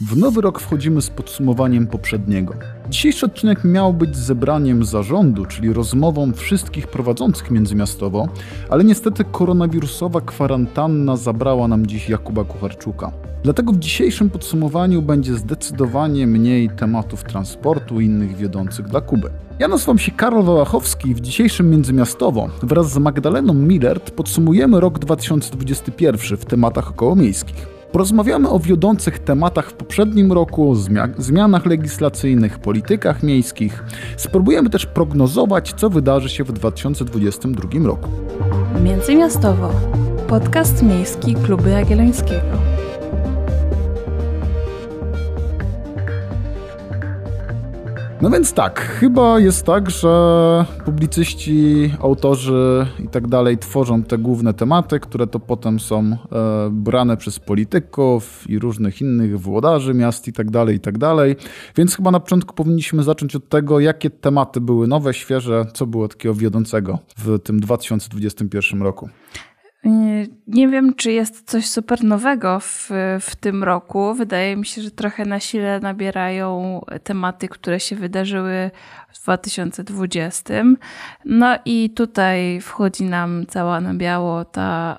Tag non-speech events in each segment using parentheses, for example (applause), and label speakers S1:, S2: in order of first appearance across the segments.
S1: W nowy rok wchodzimy z podsumowaniem poprzedniego. Dzisiejszy odcinek miał być zebraniem zarządu, czyli rozmową wszystkich prowadzących międzymiastowo, ale niestety koronawirusowa kwarantanna zabrała nam dziś Jakuba Kucharczuka. Dlatego w dzisiejszym podsumowaniu będzie zdecydowanie mniej tematów transportu i innych wiodących dla Kuby. Ja nazywam się Karol Wałachowski i w dzisiejszym Międzymiastowo wraz z Magdaleną Millert podsumujemy rok 2021 w tematach okołomiejskich. Porozmawiamy o wiodących tematach w poprzednim roku, zmia zmianach legislacyjnych, politykach miejskich. Spróbujemy też prognozować, co wydarzy się w 2022 roku.
S2: Międzymiastowo. Podcast miejski Kluby Jagiellońskiego.
S1: No więc tak, chyba jest tak, że publicyści, autorzy i tak dalej tworzą te główne tematy, które to potem są e, brane przez polityków i różnych innych włodarzy miast i tak dalej, i tak dalej. Więc chyba na początku powinniśmy zacząć od tego, jakie tematy były nowe, świeże, co było takiego wiodącego w tym 2021 roku.
S2: Nie wiem, czy jest coś super nowego w, w tym roku. Wydaje mi się, że trochę na sile nabierają tematy, które się wydarzyły 2020. No i tutaj wchodzi nam cała na biało ta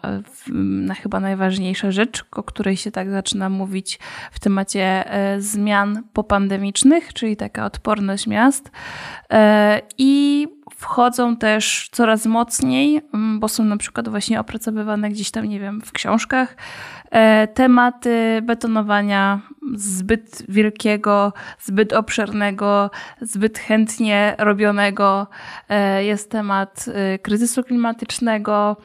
S2: na chyba najważniejsza rzecz, o której się tak zaczyna mówić w temacie e, zmian popandemicznych, czyli taka odporność miast. E, I wchodzą też coraz mocniej, bo są na przykład właśnie opracowywane gdzieś tam, nie wiem, w książkach, e, tematy betonowania zbyt wielkiego, zbyt obszernego, zbyt chętnie robionego. E, jest temat e, kryzysu klimatycznego,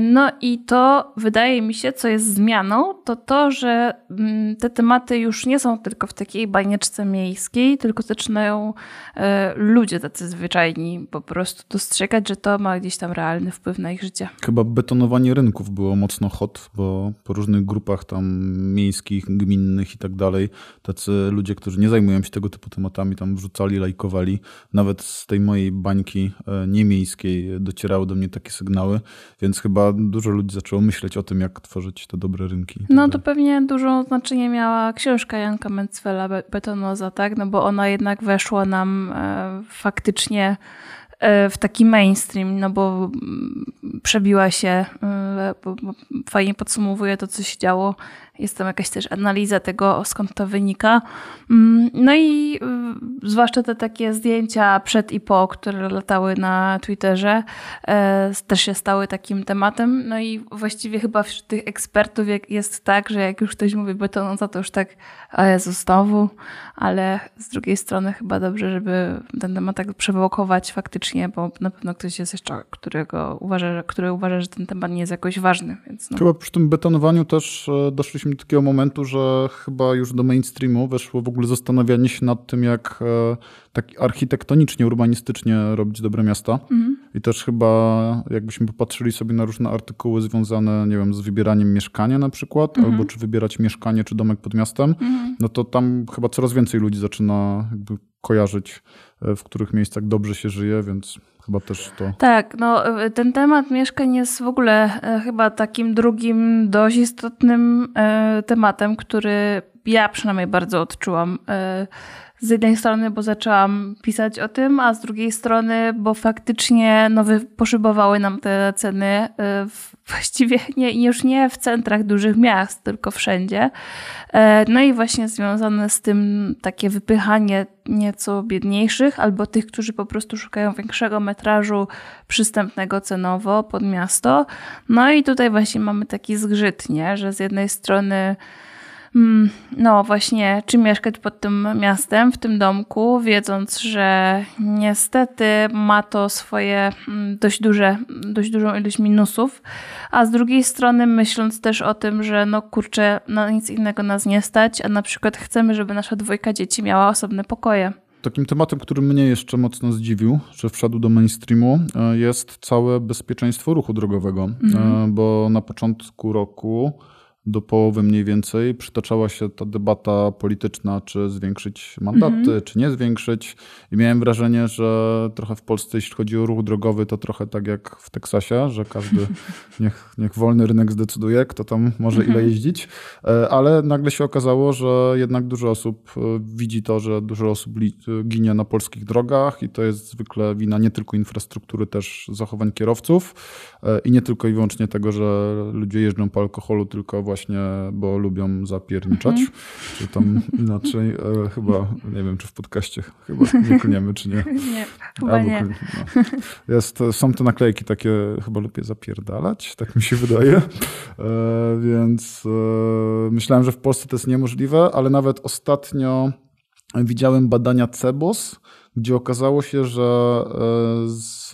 S2: no i to wydaje mi się, co jest zmianą, to to, że mm, te tematy już nie są tylko w takiej banieczce miejskiej, tylko zaczynają e, ludzie tacy zwyczajni po prostu dostrzegać, że to ma gdzieś tam realny wpływ na ich życie.
S1: Chyba betonowanie rynków było mocno hot, bo po różnych grupach tam miejskich, gminnych i tak dalej, tacy ludzie, którzy nie zajmują się tego typu tematami, tam wrzucali, lajkowali. Nawet z tej mojej bańki e, niemiejskiej docierały do mnie takie sygnały, więc więc chyba dużo ludzi zaczęło myśleć o tym, jak tworzyć te dobre rynki.
S2: No to pewnie dużo znaczenie miała książka Janka Mencwela, Betonoza, tak? No bo ona jednak weszła nam e, faktycznie e, w taki mainstream, no bo mm, przebiła się, e, bo fajnie podsumowuje to, co się działo jest tam jakaś też analiza tego, skąd to wynika. Mm, no i y, zwłaszcza te takie zdjęcia przed i po, które latały na Twitterze, e, też się stały takim tematem. No i właściwie chyba wśród tych ekspertów jest tak, że jak już ktoś mówi betonoza, to już tak, a Jezu, znowu, ale z drugiej strony chyba dobrze, żeby ten temat tak przewokować faktycznie, bo na pewno ktoś jest jeszcze, którego uważa, który uważa, że ten temat nie jest jakoś ważny. Więc no.
S1: Chyba przy tym betonowaniu też e, doszliśmy doszliśmy do takiego momentu, że chyba już do mainstreamu weszło w ogóle zastanawianie się nad tym, jak e, tak architektonicznie, urbanistycznie robić dobre miasta. Mhm. I też chyba jakbyśmy popatrzyli sobie na różne artykuły związane, nie wiem, z wybieraniem mieszkania na przykład, mhm. albo czy wybierać mieszkanie, czy domek pod miastem, mhm. no to tam chyba coraz więcej ludzi zaczyna jakby kojarzyć, e, w których miejscach dobrze się żyje, więc chyba też to.
S2: Tak, no ten temat mieszkań jest w ogóle e, chyba takim drugim dość istotnym e, tematem, który ja przynajmniej bardzo odczułam z jednej strony, bo zaczęłam pisać o tym, a z drugiej strony, bo faktycznie no, poszybowały nam te ceny w, (laughs) właściwie nie, już nie w centrach dużych miast, tylko wszędzie. E, no i właśnie związane z tym takie wypychanie nieco biedniejszych albo tych, którzy po prostu szukają większego metrażu przystępnego cenowo pod miasto. No i tutaj właśnie mamy taki zgrzyt, nie? że z jednej strony no właśnie, czy mieszkać pod tym miastem, w tym domku, wiedząc, że niestety ma to swoje mm, dość duże, dość dużą ilość minusów, a z drugiej strony myśląc też o tym, że no kurczę, na nic innego nas nie stać, a na przykład chcemy, żeby nasza dwójka dzieci miała osobne pokoje.
S1: Takim tematem, który mnie jeszcze mocno zdziwił, że wszedł do mainstreamu, e, jest całe bezpieczeństwo ruchu drogowego. E, bo na początku roku do połowy mniej więcej przytaczała się ta debata polityczna, czy zwiększyć mandaty, mhm. czy nie zwiększyć. I miałem wrażenie, że trochę w Polsce, jeśli chodzi o ruch drogowy, to trochę tak jak w Teksasie, że każdy (laughs) niech, niech wolny rynek zdecyduje, kto tam może ile mhm. jeździć. E, ale nagle się okazało, że jednak dużo osób e, widzi to, że dużo osób ginie na polskich drogach i to jest zwykle wina nie tylko infrastruktury, też zachowań kierowców e, i nie tylko i wyłącznie tego, że ludzie jeżdżą po alkoholu, tylko właśnie bo lubią zapierniczać, mhm. czy tam inaczej, e, chyba, nie wiem, czy w podcaście chyba nie klniemy, czy nie. (laughs)
S2: Nie, chyba Albo, nie. No.
S1: Jest, są te naklejki takie, chyba lubię zapierdalać, tak mi się wydaje, e, więc e, myślałem, że w Polsce to jest niemożliwe, ale nawet ostatnio widziałem badania CEBOS, gdzie okazało się, że e, z,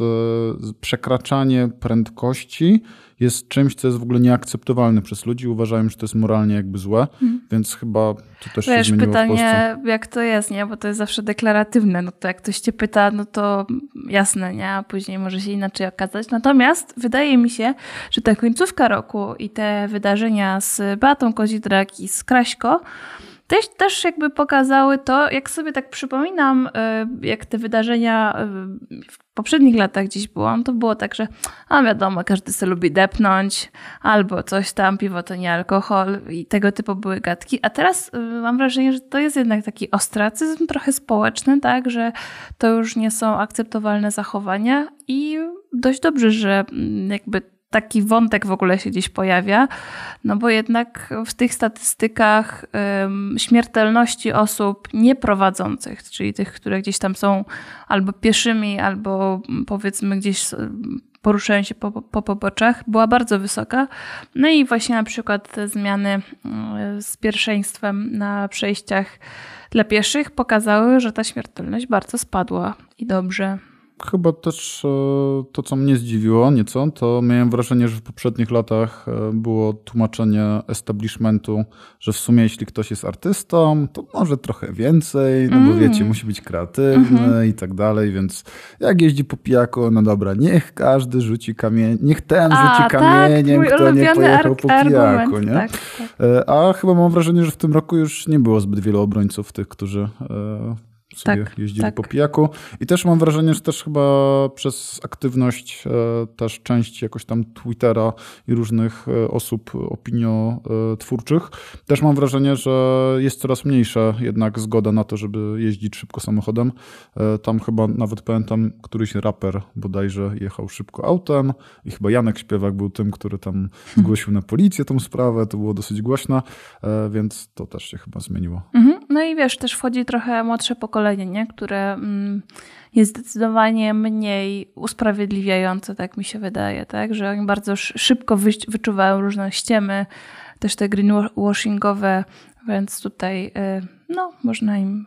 S1: z przekraczanie prędkości jest czymś, co jest w ogóle nieakceptowalne przez ludzi. Uważają, że to jest moralnie jakby złe, hmm. więc chyba to też Wiesz, się zmieniło
S2: pytanie, jak to jest, nie? Bo to jest zawsze deklaratywne. No to jak ktoś cię pyta, no to jasne, nie? A później może się inaczej okazać. Natomiast wydaje mi się, że ta końcówka roku i te wydarzenia z Beatą Kozidrak i z Kraśko też, też jakby pokazały to, jak sobie tak przypominam, e, jak te wydarzenia e, w poprzednich latach gdzieś było, to było tak, że a wiadomo, każdy sobie lubi depnąć, albo coś tam, piwo to nie alkohol i tego typu były gadki. A teraz e, mam wrażenie, że to jest jednak taki ostracyzm trochę społeczny, tak, że to już nie są akceptowalne zachowania i dość dobrze, że mm, jakby taki wątek w ogóle się gdzieś pojawia, no bo jednak w tych statystykach śmiertelności osób nieprowadzących, czyli tych, które gdzieś tam są albo pieszymi, albo powiedzmy gdzieś poruszają się po, po poboczach, była bardzo wysoka. No i właśnie na przykład zmiany z pierwszeństwem na przejściach dla pieszych pokazały, że ta śmiertelność bardzo spadła i dobrze
S1: chyba też e, to, co mnie zdziwiło nieco, to miałem wrażenie, że w poprzednich latach e, było tłumaczenie establishmentu, że w sumie jeśli ktoś jest artystą, to może trochę więcej, no bo mm. wiecie, musi być kreatywny mm -hmm. i tak dalej, więc jak jeździ po pijaku, no dobra, niech każdy rzuci kamień, niech ten A, rzuci tak, kamieniem, tak, kto nie pojechał po pijaku, nie? Tak, tak. E, a chyba mam wrażenie, że w tym roku już nie było zbyt wielu obrońców tych, którzy sobie tak, jeździli tak. po pijaku. I też mam wrażenie, że też chyba przez aktywność e, też części jakoś tam Twittera i różnych e, osób opiniotwórczych, też mam wrażenie, że jest coraz mniejsza jednak zgoda na to, żeby jeździć szybko samochodem. E, tam chyba nawet pamiętam, któryś raper bodajże jechał szybko autem i chyba Janek Śpiewak był tym, który tam zgłosił na policję tą sprawę, to było dosyć głośne, więc to też się chyba zmieniło.
S2: Mhm. No i wiesz, też wchodzi trochę młodsze pokolenie, nie? które mm, jest zdecydowanie mniej usprawiedliwiające, tak mi się wydaje, tak? że oni bardzo szybko wyczuwają różne ściemy, też te greenwashingowe, więc tutaj y, no, można im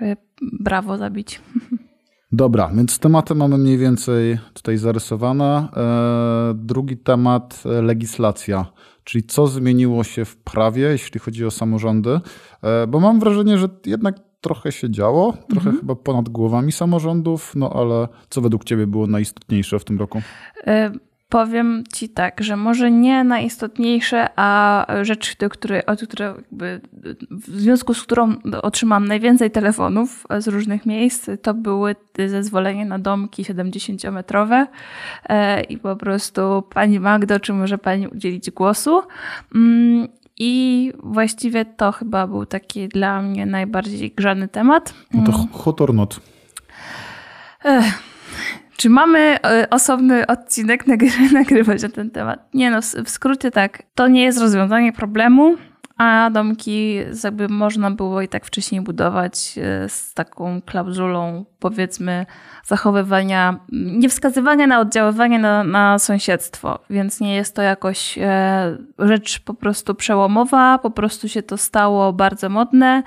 S2: y, brawo zabić.
S1: Dobra, więc tematy mamy mniej więcej tutaj zarysowane. E, drugi temat e, legislacja czyli co zmieniło się w prawie, jeśli chodzi o samorządy, e, bo mam wrażenie, że jednak trochę się działo, trochę mhm. chyba ponad głowami samorządów, no ale co według Ciebie było najistotniejsze w tym roku?
S2: Powiem Ci tak, że może nie najistotniejsze, a rzecz, do której, od której jakby, w związku z którą otrzymałam najwięcej telefonów z różnych miejsc, to były zezwolenie na domki 70-metrowe e, i po prostu Pani Magdo, czy może Pani udzielić głosu? Mm, I właściwie to chyba był taki dla mnie najbardziej grzany temat.
S1: No to mm. hot or not?
S2: Ech. Czy mamy e, osobny odcinek (laughs) nagrywać na ten temat? Nie no, w skrócie tak. To nie jest rozwiązanie problemu, a domki jakby można było i tak wcześniej budować e, z taką klauzulą, powiedzmy, zachowywania, nie wskazywania na oddziaływanie na, na sąsiedztwo, więc nie jest to jakoś e, rzecz po prostu przełomowa, po prostu się to stało bardzo modne.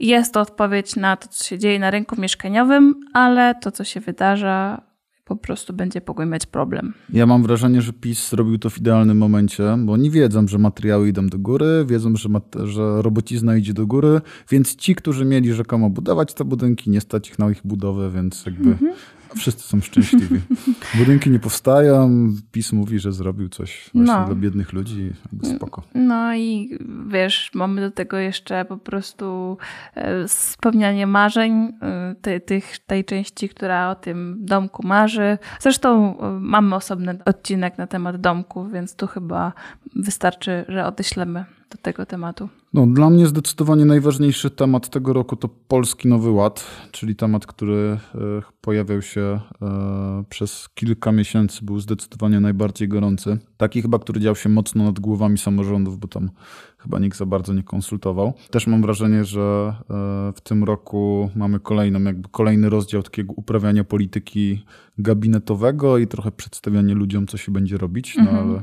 S2: Jest to odpowiedź na to, co się dzieje na rynku mieszkaniowym, ale to, co się wydarza, po prostu będzie pogłębiać problem.
S1: Ja mam wrażenie, że PiS zrobił to w idealnym momencie, bo oni wiedzą, że materiały idą do góry, wiedzą, że, że robocizna idzie do góry, więc ci, którzy mieli rzekomo budować te budynki, nie stać ich na ich budowę, więc jakby mhm. Wszyscy są szczęśliwi. (laughs) Budynki nie powstają, PiS mówi, że zrobił coś właśnie no. dla biednych ludzi. Spoko.
S2: No i wiesz, mamy do tego jeszcze po prostu e, spełnianie marzeń e, tej, tych, tej części, która o tym domku marzy. Zresztą e, mamy osobny odcinek na temat domku, więc tu chyba wystarczy, że odeślemy do tego tematu.
S1: No, dla mnie zdecydowanie najważniejszy temat tego roku to Polski Nowy Ład, czyli temat, który e, pojawiał się e, przez kilka miesięcy, był zdecydowanie najbardziej gorący. Taki chyba, który dział się mocno nad głowami samorządów, bo tam chyba nikt za bardzo nie konsultował. Też mam wrażenie, że e, w tym roku mamy kolejną, jakby kolejny rozdział takiego uprawiania polityki gabinetowego i trochę przedstawianie ludziom, co się będzie robić, no mhm. ale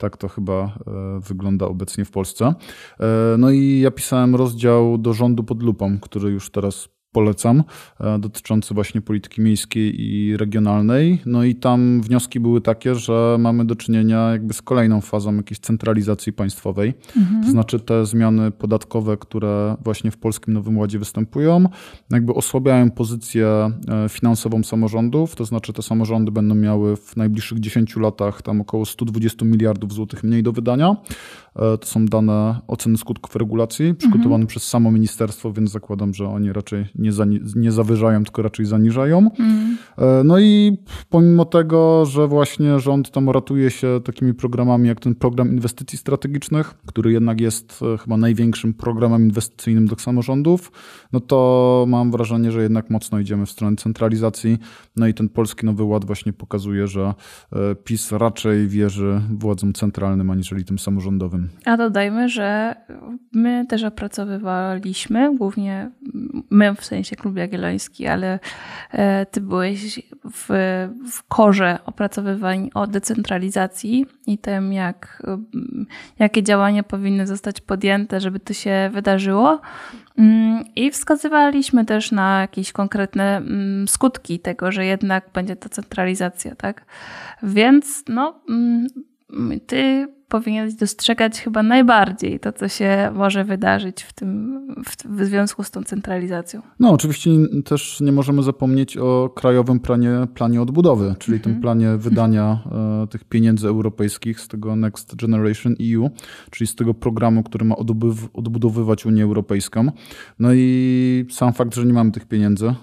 S1: tak to chyba e, wygląda obecnie w Polsce. E, no i ja pisałem rozdział do rządu pod lupą, który już teraz polecam, e, dotyczący właśnie polityki miejskiej i regionalnej. No i tam wnioski były takie, że mamy do czynienia jakby z kolejną fazą jakiejś centralizacji państwowej. Mhm. To znaczy te zmiany podatkowe, które właśnie w Polskim Nowym Ładzie występują, jakby osłabiają pozycję e, finansową samorządów, to znaczy te samorządy będą miały w najbliższych 10 latach tam około 120 miliardów złotych mniej do wydania. E, to są dane oceny skutków regulacji przygotowane mhm. przez samo ministerstwo, więc zakładam, że oni raczej nie, nie zawyżają, tylko raczej zaniżają. Mhm. No i pomimo tego, że właśnie rząd tam ratuje się takimi programami jak ten program inwestycji strategicznych, który jednak jest e, chyba największym programem inwestycyjnym dla samorządów, no to mam wrażenie, że jednak mocno idziemy w stronę centralizacji. No i ten polski Nowy Ład właśnie pokazuje, że PiS raczej wierzy władzom centralnym, aniżeli tym samorządowym.
S2: A dodajmy, że my też opracowywaliśmy, głównie my w sensie Klub Jagielloński, ale e, ty byłeś w, w korze opracowywań o decentralizacji i tym, jak, jakie działania powinny zostać podjęte, żeby to się wydarzyło. Mm, I wskazywaliśmy też na jakieś konkretne mm, skutki tego, że jednak będzie to centralizacja, tak? Więc no, mm, ty powinieneś dostrzegać chyba najbardziej to, co się może wydarzyć w tym w, w, związku z tą centralizacją.
S1: No, oczywiście też nie możemy zapomnieć o krajowym planie, planie odbudowy, czyli mhm. tym planie wydania e, tych pieniędzy europejskich z tego Next Generation EU, czyli z tego programu, który ma odbudowywać Unię Europejską. No i sam fakt, że nie mamy tych pieniędzy e,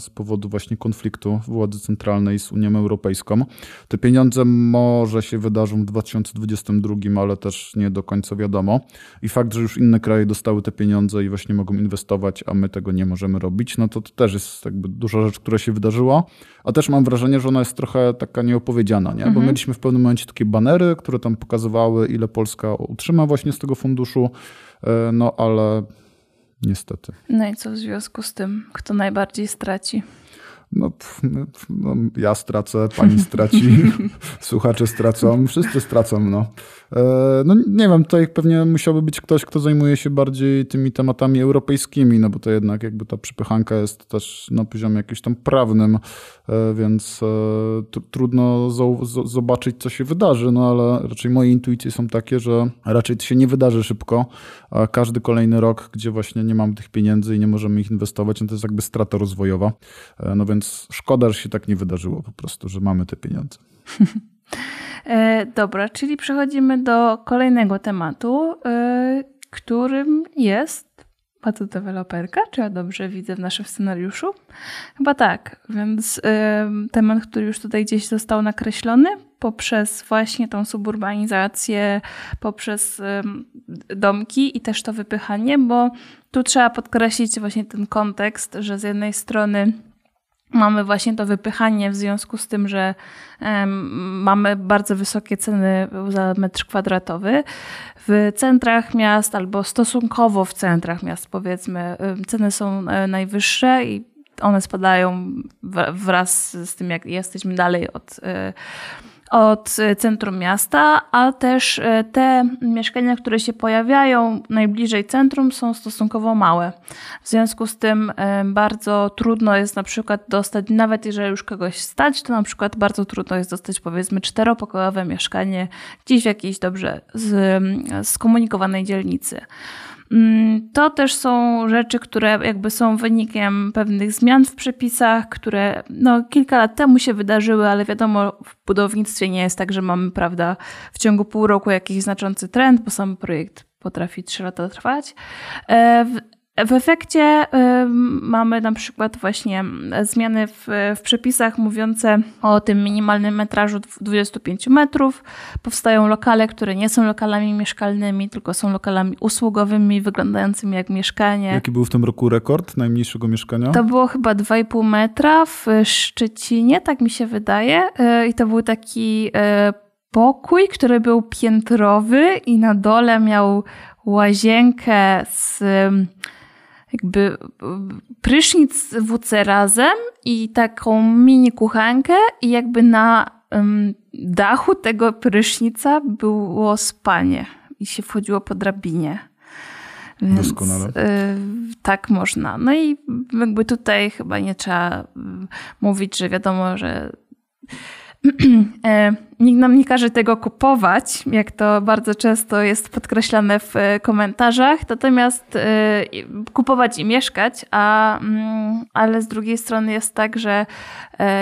S1: z powodu właśnie konfliktu władzy centralnej z Unią Europejską. Te pieniądze może się wydarzą w 2020 2022, ale też nie do końca wiadomo. I fakt, że już inne kraje dostały te pieniądze i właśnie mogą inwestować, a my tego nie możemy robić, no to, to też jest jakby duża rzecz, która się wydarzyła. A też mam wrażenie, że ona jest trochę taka nieopowiedziana, nie? bo mhm. mieliśmy w pewnym momencie takie banery, które tam pokazywały, ile Polska utrzyma właśnie z tego funduszu, e, no ale niestety.
S2: No i co w związku z tym, kto najbardziej straci?
S1: No, no, no, ja stracę, pani straci, (laughs) słuchacze stracą, wszyscy stracą. No. E, no nie wiem, tutaj pewnie musiałby być ktoś, kto zajmuje się bardziej tymi tematami europejskimi, no bo to jednak jakby ta przypychanka jest też na poziomie jakimś tam prawnym, e, więc e, trudno zobaczyć, co się wydarzy, no ale raczej moje intuicje są takie, że raczej to się nie wydarzy szybko, a każdy kolejny rok, gdzie właśnie nie mamy tych pieniędzy i nie możemy ich inwestować, no to jest jakby strata rozwojowa. No więc szkoda, że się tak nie wydarzyło po prostu, że mamy te pieniądze. (laughs)
S2: E, dobra, czyli przechodzimy do kolejnego tematu, e, którym jest deweloperka, czy ja dobrze widzę w naszym scenariuszu? Chyba tak, więc e, temat, który już tutaj gdzieś został nakreślony poprzez właśnie tą suburbanizację, poprzez domki i też to wypychanie, bo tu trzeba podkreślić właśnie ten kontekst, że z jednej strony Mamy właśnie to wypychanie w związku z tym, że mamy bardzo wysokie ceny za metr kwadratowy. W centrach miast albo stosunkowo w centrach miast, powiedzmy, ceny są e, najwyższe i one spadają wraz z tym, jak jesteśmy dalej od e, od e, centrum miasta, a też e, te mieszkania, które się pojawiają najbliżej centrum, są stosunkowo małe. W związku z tym e, bardzo trudno jest na przykład dostać, nawet jeżeli już kogoś stać, to na przykład bardzo trudno jest dostać powiedzmy czteropokojowe mieszkanie gdzieś w jakiejś dobrze skomunikowanej dzielnicy. Mm, to też są rzeczy, które jakby są wynikiem pewnych zmian w przepisach, które no, kilka lat temu się wydarzyły, ale wiadomo, w budownictwie nie jest tak, że mamy, prawda, w ciągu pół roku jakiś znaczący trend, bo sam projekt potrafi trzy lata trwać. W efekcie y, mamy na przykład właśnie zmiany w, w, przepisach mówiące o tym minimalnym metrażu 25 metrów. Powstają lokale, które nie są lokalami mieszkalnymi, tylko są lokalami usługowymi, wyglądającymi jak mieszkanie.
S1: Jaki był w tym roku rekord najmniejszego mieszkania?
S2: To było chyba 2,5 metra w Szczecinie, tak mi się wydaje. Y, I to był taki y, pokój, który był piętrowy i na dole miał łazienkę z jakby prysznic WC razem i taką mini kuchenkę i jakby na um, dachu tego prysznica było spanie i się wchodziło po drabinie.
S1: Więc, Doskonale. Y,
S2: tak można. No i jakby tutaj chyba nie trzeba y, mówić, że wiadomo, że (clears throat) nikt nam nie każe tego kupować, jak to bardzo często jest podkreślane w e, komentarzach, natomiast e, kupować i mieszkać, a, mm, ale z drugiej strony jest tak, że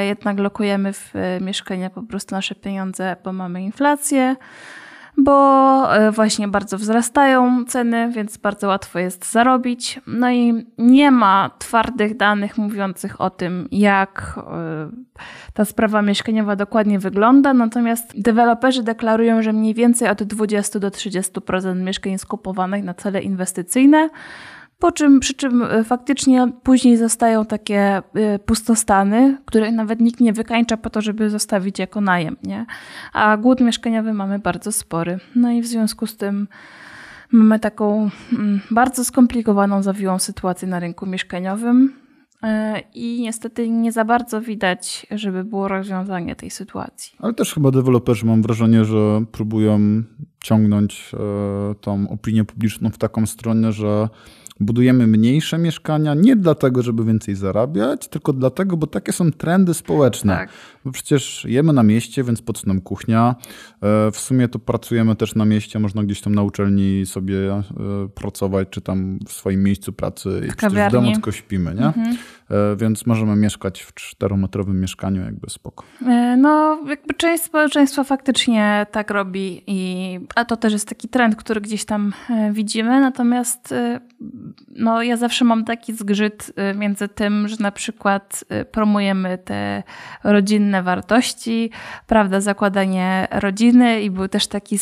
S2: jednak lokujemy w mieszkania po prostu nasze pieniądze, bo mamy inflację bo e, właśnie bardzo wzrastają ceny, więc bardzo łatwo jest zarobić. No i nie ma twardych danych mówiących o tym, jak e, ta sprawa mieszkaniowa dokładnie wygląda, natomiast deweloperzy deklarują, że mniej więcej od 20 do 30% mieszkań jest kupowanych na cele inwestycyjne. Po czym, przy czym e, faktycznie później zostają takie e, pustostany, których nawet nikt nie wykańcza po to, żeby zostawić jako najem, nie? A głód mieszkaniowy mamy bardzo spory. No i w związku z tym mamy taką mm, bardzo skomplikowaną, zawiłą sytuację na rynku mieszkaniowym. E, I niestety nie za bardzo widać, żeby było rozwiązanie tej sytuacji.
S1: Ale też chyba deweloperzy mam wrażenie, że próbują ciągnąć tą opinię publiczną w taką stronę, że budujemy mniejsze mieszkania nie dlatego, żeby więcej zarabiać, tylko dlatego, bo takie są trendy społeczne. Tak. Bo przecież jemy na mieście, więc po co nam kuchnia? E, w sumie to pracujemy też na mieście, można gdzieś tam na uczelni sobie e, pracować, czy tam w swoim miejscu pracy i przecież w domu tylko śpimy, nie? Mhm. E, więc możemy mieszkać w czterometrowym mieszkaniu jakby spoko.
S2: No, jakby część społeczeństwa faktycznie tak robi, i, a to też jest taki trend, który gdzieś tam widzimy, natomiast no, ja zawsze mam taki zgrzyt między tym, że na przykład promujemy te rodzinne inne wartości, prawda, zakładanie rodziny i był też taki,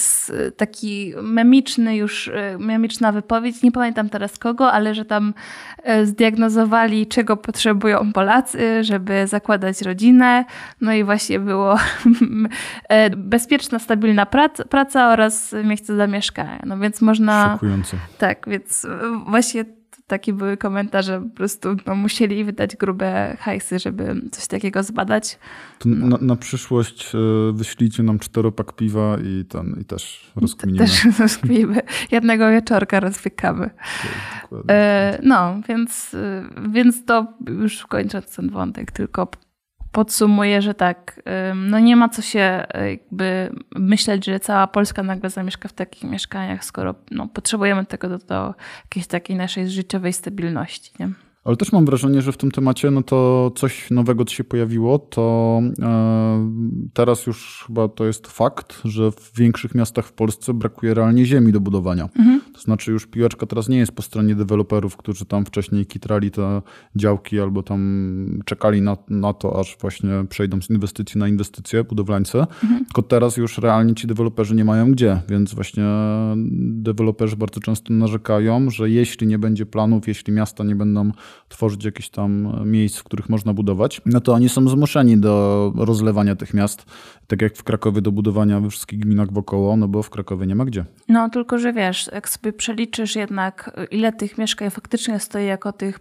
S2: taki memiczny już, e, memiczna wypowiedź, nie pamiętam teraz kogo, ale że tam e, zdiagnozowali, czego Polacy, żeby zakładać rodzinę, no i właśnie było (laughs) e, bezpieczna, stabilna praca, praca oraz miejsce zamieszkania, no więc można...
S1: Szokujące.
S2: Tak, więc właśnie takie były komentarze, po prostu no, musieli wydać grube hajsy, żeby coś takiego zbadać.
S1: No. Na, na, przyszłość e, wyślijcie nam czteropak piwa i, ten, i też rozkminimy.
S2: Też (laughs) rozkminimy. Jednego wieczorka rozpiekamy. Tak, e, no, więc, e, więc to już kończąc ten wątek, tylko podsumuję, że tak, no nie ma co się jakby myśleć, że cała Polska nagle zamieszka w takich mieszkaniach, skoro no, potrzebujemy tego do, do jakiejś takiej naszej życiowej stabilności. Nie?
S1: Ale też mam wrażenie, że w tym temacie no to coś nowego się pojawiło, to e, teraz już chyba to jest fakt, że w większych miastach w Polsce brakuje realnie ziemi do budowania. Mhm. To znaczy już piłeczka teraz nie jest po stronie deweloperów, którzy tam wcześniej kitrali te działki albo tam czekali na, na to, aż właśnie przejdą z inwestycji na inwestycje budowlańce, mhm. tylko teraz już realnie ci deweloperzy nie mają gdzie, więc właśnie deweloperzy bardzo często narzekają, że jeśli nie będzie planów, jeśli miasta nie będą tworzyć jakieś tam miejsc, w których można budować, no to oni są zmuszeni do rozlewania tych miast, tak jak w Krakowie do budowania we wszystkich gminach wokoło, no bo w Krakowie nie ma gdzie.
S2: No tylko, że wiesz, jak sobie przeliczysz jednak ile tych mieszkań faktycznie stoi jako tych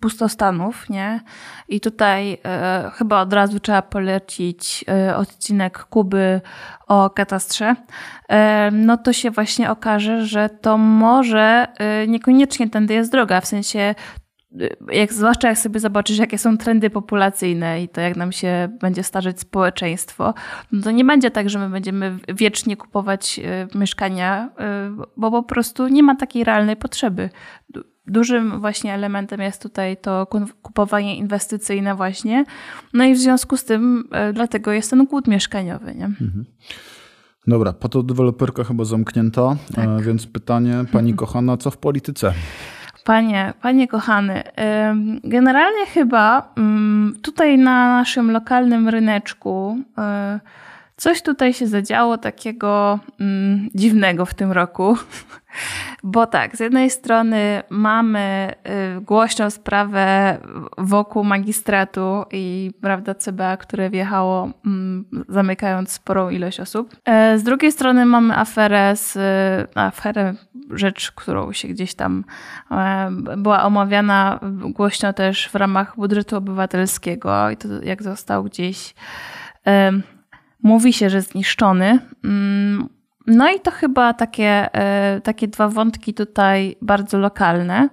S2: pustostanów, nie? I tutaj e, chyba od razu trzeba polecić e, odcinek Kuby o katastrze, e, no to się właśnie okaże, że to może e, niekoniecznie tędy jest droga, w sensie jak, zwłaszcza jak sobie zobaczysz, jakie są trendy populacyjne i to, jak nam się będzie starzeć społeczeństwo, no to nie będzie tak, że my będziemy wiecznie kupować y, mieszkania, y, bo po prostu nie ma takiej realnej potrzeby. Dużym właśnie elementem jest tutaj to kupowanie inwestycyjne właśnie. No i w związku z tym y, dlatego jest ten głód mieszkaniowy. Nie? Mhm.
S1: Dobra, deweloperka chyba zamknięta, tak. więc pytanie pani (laughs) kochana, co w polityce?
S2: Panie, panie kochany, generalnie chyba mm, tutaj na naszym lokalnym ryneczku e, coś tutaj się zadziało takiego mm, dziwnego w tym roku. (laughs) Bo tak, z jednej strony mamy y, głośną sprawę wokół magistratu i prawda CBA, które wjechało mm, zamykając sporą ilość osób. E, z drugiej strony mamy aferę z y, aferę rzecz, którą się gdzieś tam e, była omawiana głośno też w ramach budżetu obywatelskiego i to jak został gdzieś mówi się, że zniszczony. Mm, no i to chyba takie, e, takie dwa wątki tutaj bardzo lokalne.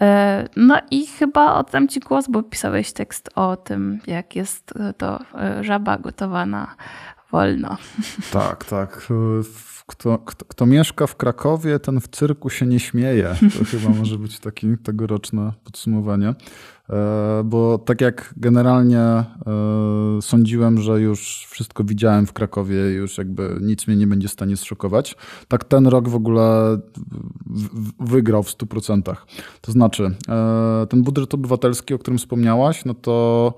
S2: E, no i chyba oddam Ci głos, bo pisałeś tekst o tym, jak jest to e, żaba gotowana wolno. (laughs)
S1: Tak, tak. Kto, kto, kto, mieszka w Krakowie, ten w cyrku się nie śmieje. To chyba może być takie (laughs) tegoroczne podsumowanie. E, bo tak jak generalnie e, sądziłem, że już wszystko widziałem w Krakowie, już jakby nic mnie nie będzie w stanie zszokować, tak ten rok w ogóle wygrał w 100%. To znaczy, e, ten budżet obywatelski, o którym wspomniałaś, no to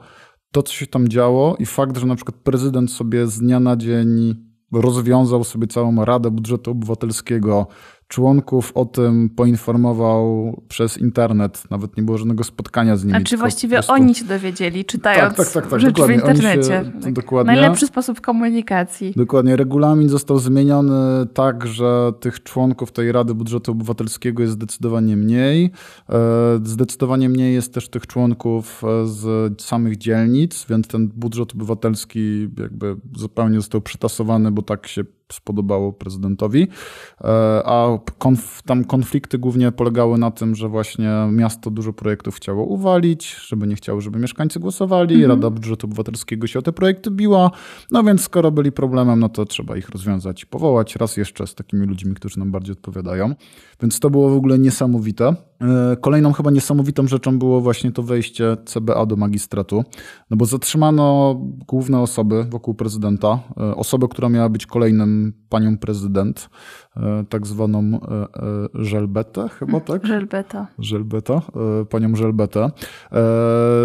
S1: to, co się tam działo i fakt, że na przykład prezydent sobie z dnia na dzień rozwiązał sobie całą Radę Budżetu Obywatelskiego, członków o tym poinformował przez internet. Nawet nie było żadnego spotkania z nimi.
S2: A czy właściwie prostu... oni się dowiedzieli, czytając tak, tak, tak, tak, rzecz dokładnie. w internecie. Się, tak. dokładnie. Najlepszy sposób komunikacji.
S1: Dokładnie. Regulamin został zmieniony tak, że tych członków tej Rady Budżetu Obywatelskiego jest zdecydowanie mniej. E, zdecydowanie mniej jest też tych członków e, z samych dzielnic, więc ten budżet obywatelski jakby zupełnie został przytasowany, bo tak się spodobało prezydentowi, e, a konf tam konflikty głównie polegały na tym, że właśnie miasto dużo projektów chciało uwalić, żeby nie chciało, żeby mieszkańcy głosowali, mhm. Rada Budżetu Obywatelskiego się o te projekty biła, no więc skoro byli problemem, no to trzeba ich rozwiązać i powołać raz jeszcze z takimi ludźmi, którzy nam bardziej odpowiadają. Więc to było w ogóle niesamowite. E, kolejną chyba niesamowitą rzeczą było właśnie to wejście CBA do magistratu, no bo zatrzymano główne osoby wokół prezydenta, e, osobę, która miała być kolejnym panią prezydent, tak zwaną Żelbetę chyba, tak?
S2: Żelbeta.
S1: Żelbeta, panią Żelbetę.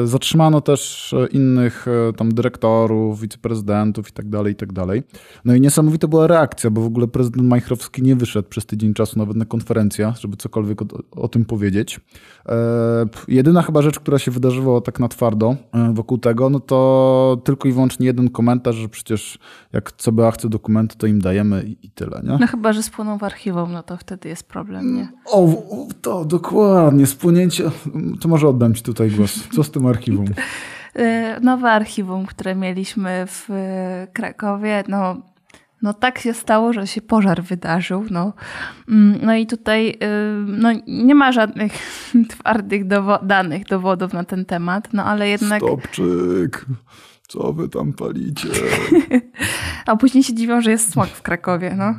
S1: Zatrzymano też innych tam dyrektorów, wiceprezydentów i tak dalej, i tak dalej. No i niesamowita była reakcja, bo w ogóle prezydent Majchrowski nie wyszedł przez tydzień czasu nawet na konferencję, żeby cokolwiek o, o tym powiedzieć. E, jedyna chyba rzecz, która się wydarzyła tak na twardo e, wokół tego, no to tylko i wyłącznie jeden komentarz, że przecież jak CBA chce dokumenty, to im dajemy i, i tyle, nie?
S2: No chyba, że spłoną w archiwum, no to wtedy jest problem, nie?
S1: O, to dokładnie, spłonięcie. To może oddam ci tutaj głos. Co z tym archiwum?
S2: E, (laughs) nowe archiwum, które mieliśmy w Krakowie, no no tak się stało, że się pożar wydarzył. No, mm, no i tutaj y, no, nie ma żadnych (laughs) twardych dowo danych, dowodów na ten temat, no ale jednak...
S1: Stopczyk, co wy tam palicie? (laughs)
S2: A później się dziwią, że jest smog w Krakowie, no.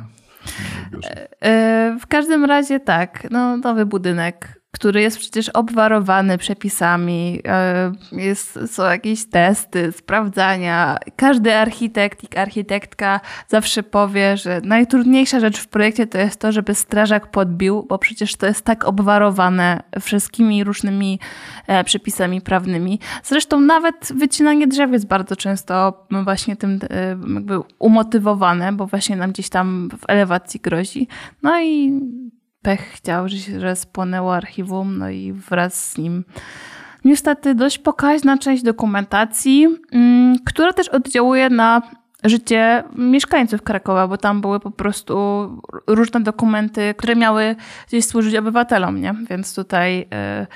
S2: E, e, w każdym razie tak, no nowy budynek który jest przecież obwarowany przepisami, e, jest, są jakieś testy, sprawdzania. Każdy architekt i architektka zawsze powie, że najtrudniejsza rzecz w projekcie to jest to, żeby strażak podbił, bo przecież to jest tak obwarowane wszystkimi różnymi e, przepisami prawnymi. Zresztą nawet wycinanie drzew jest bardzo często właśnie tym e, jakby umotywowane, bo właśnie nam gdzieś tam w elewacji grozi. No i pech chciał, że, że spłonęło archiwum, no i wraz z nim niestety dość pokaźna część dokumentacji, mm, która też oddziałuje na życie mieszkańców Krakowa, bo tam były po prostu różne dokumenty, które miały gdzieś służyć obywatelom, nie? Więc tutaj y,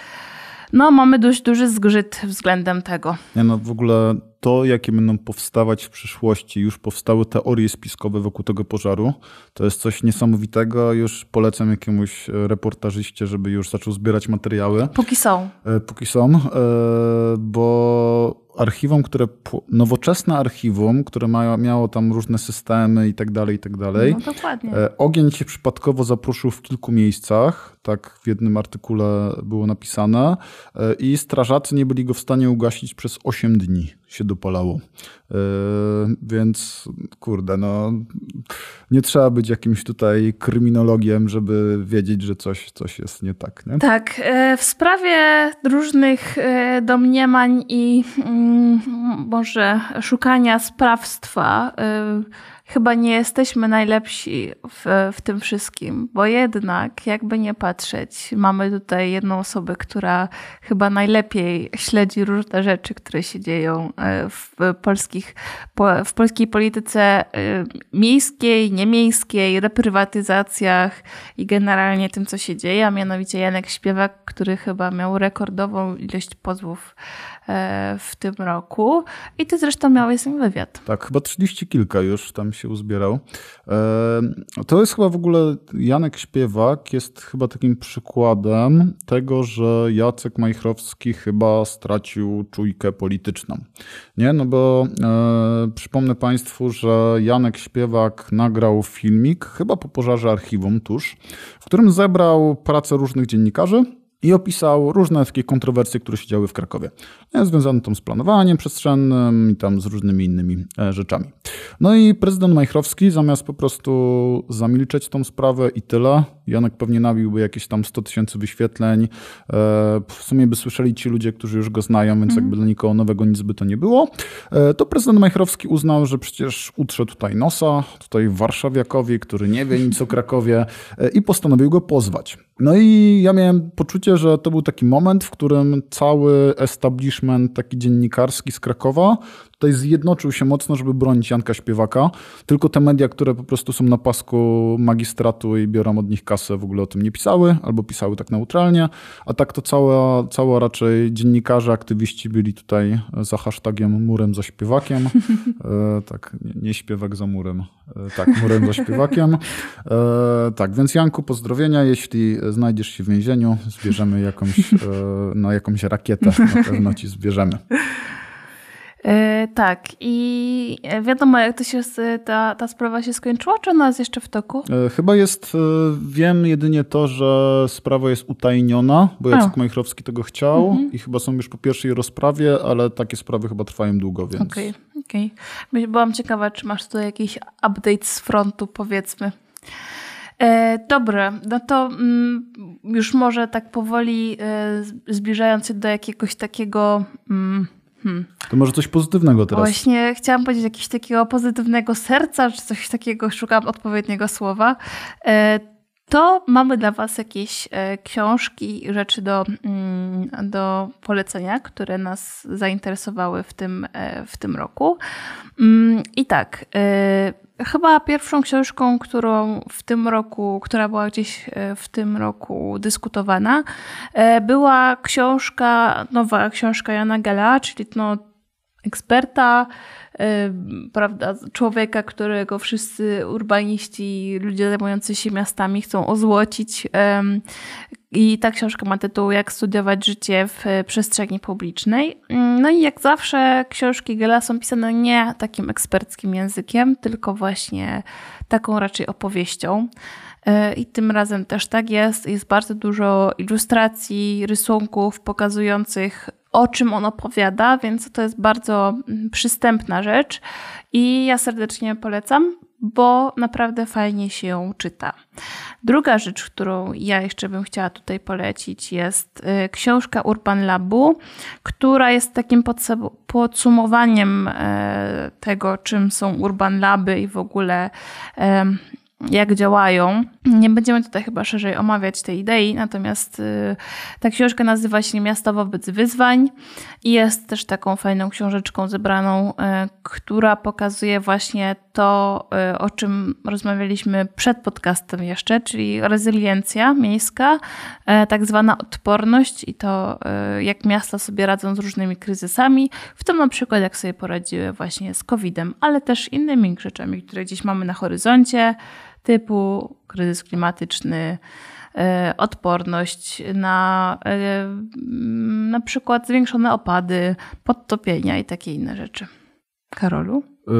S2: no, mamy dość duży zgrzyt względem tego.
S1: Nie no, w ogóle to, jakie będą powstawać w przyszłości, już powstały teorie spiskowe wokół tego pożaru, to jest coś niesamowitego. Już polecam jakiemuś reportażyście, żeby już zaczął zbierać materiały.
S2: Póki są.
S1: E, póki są, e, bo archiwum, które, nowoczesne archiwum, które ma, miało tam różne systemy i tak dalej, i tak dalej.
S2: No dokładnie.
S1: E, ogień się przypadkowo zapruszył w kilku miejscach, tak w jednym artykule było napisane i strażacy nie byli go w stanie ugasić przez 8 dni się dopalało. Yy, więc kurde, no nie trzeba być jakimś tutaj kryminologiem, żeby wiedzieć, że coś, coś jest nie tak. Nie?
S2: Tak, e, w sprawie różnych e, domniemań i mm, może szukania sprawstwa e, chyba nie jesteśmy najlepsi w, w tym wszystkim, bo jednak, jakby nie patrzeć, mamy tutaj jedną osobę, która chyba najlepiej śledzi różne rzeczy, które się dzieją e, w, polskich, w polskiej polityce e, miejskiej, niemiejskiej, reprywatyzacjach i generalnie tym, co się dzieje, a mianowicie Janek Śpiewak, który chyba miał rekordową ilość pozwów w tym roku. I ty zresztą miałeś z nim wywiad.
S1: Tak, chyba 30 kilka już tam się uzbierał. E, to jest chyba w ogóle, Janek Śpiewak jest chyba takim przykładem tego, że Jacek Majchrowski chyba stracił czujkę polityczną. Nie, no bo e, przypomnę Państwu, że Janek Śpiewak nagrał filmik, chyba po pożarze archiwum tuż, w którym zebrał pracę różnych dziennikarzy i opisał różne takie kontrowersje, które się działy w Krakowie. Związane tam z planowaniem przestrzennym i tam z różnymi innymi e, rzeczami. No i prezydent Majchrowski zamiast po prostu zamilczeć tą sprawę i tyle, Janek pewnie nabiłby jakieś tam 100 tysięcy wyświetleń, e, w sumie by słyszeli ci ludzie, którzy już go znają, więc jakby dla nikogo nowego nic by to nie było, e, to prezydent Majchrowski uznał, że przecież utrze tutaj nosa, tutaj warszawiakowi, który nie wie nic o Krakowie i postanowił go pozwać. No i ja miałem poczucie, że to był taki moment, w którym cały establishment taki dziennikarski z Krakowa tutaj zjednoczył się mocno, żeby bronić Janka Śpiewaka. Tylko te media, które po prostu są na pasku magistratu i biorą od nich kasę, w ogóle o tym nie pisały, albo pisały tak neutralnie, a tak to cała, cała raczej dziennikarze, aktywiści byli tutaj za hashtagiem murem za śpiewakiem. (laughs) E, tak, nie, nie, śpiewak za murem. E, tak, murem za śpiewakiem. E, tak, więc Janku, pozdrowienia. Jeśli znajdziesz się w więzieniu, zbierzemy jakąś, e, na jakąś rakietę, na pewno ci zbierzemy. (laughs)
S2: E, tak, i wiadomo, jak to się, ta, ta sprawa się skończyła, czy ona jest jeszcze w toku?
S1: E, chyba jest, e, wiem jedynie to, że sprawa jest utajniona, bo Jacek Majchrowski tego chciał mhm. i chyba są już po pierwszej rozprawie, ale takie sprawy chyba trwają długo, więc...
S2: Okej, okay, okej. Okay. Byłam ciekawa, czy masz tutaj jakiś update z frontu, powiedzmy. E, dobra, no to mm, już może tak powoli e, zbliżając się do jakiegoś takiego... Mm,
S1: Hmm. To może coś pozytywnego teraz.
S2: Właśnie chciałam powiedzieć jakiegoś takiego pozytywnego serca, czy coś takiego, szukam odpowiedniego słowa. E, to mamy dla Was jakieś e, książki, rzeczy do, mm, do polecenia, które nas zainteresowały w tym, e, w tym roku. Mm, I tak, Chyba pierwszą książką, którą w tym roku, która była gdzieś e, w tym roku dyskutowana, e, była książka, nowa książka Jana Gela, czyli no, eksperta, e, prawda, człowieka, którego wszyscy urbaniści, ludzie zajmujący się miastami chcą ozłocić. I ta książka ma tytuł Jak studiować życie w przestrzeni publicznej. No i jak zawsze książki Gela są pisane nie takim eksperckim językiem, tylko właśnie taką raczej opowieścią. E, I tym razem też tak jest. Jest bardzo dużo ilustracji, rysunków pokazujących o czym on opowiada, więc to jest bardzo mm, przystępna rzecz i ja serdecznie polecam, bo naprawdę fajnie się ją czyta. Druga rzecz, którą ja jeszcze bym chciała tutaj polecić, jest y, książka Urban Labu, która jest takim podsumowaniem e, tego, czym są Urban Laby i w ogóle jak działają. Nie będziemy tutaj chyba szerzej omawiać tej idei, natomiast y, ta książka nazywa się Miasto wobec wyzwań i jest też taką fajną książeczką zebraną, y, która pokazuje właśnie to, y, o czym rozmawialiśmy przed podcastem jeszcze, czyli rezyliencja miejska, tak zwana odporność i to, jak miasta sobie radzą z różnymi kryzysami, w tym na przykład jak sobie poradziły właśnie z COVID-em, ale też innymi rzeczami, które gdzieś mamy na horyzoncie, typu kryzys klimatyczny, e, odporność na e, na przykład zwiększone opady, podtopienia i takie inne rzeczy. Karolu?
S1: E,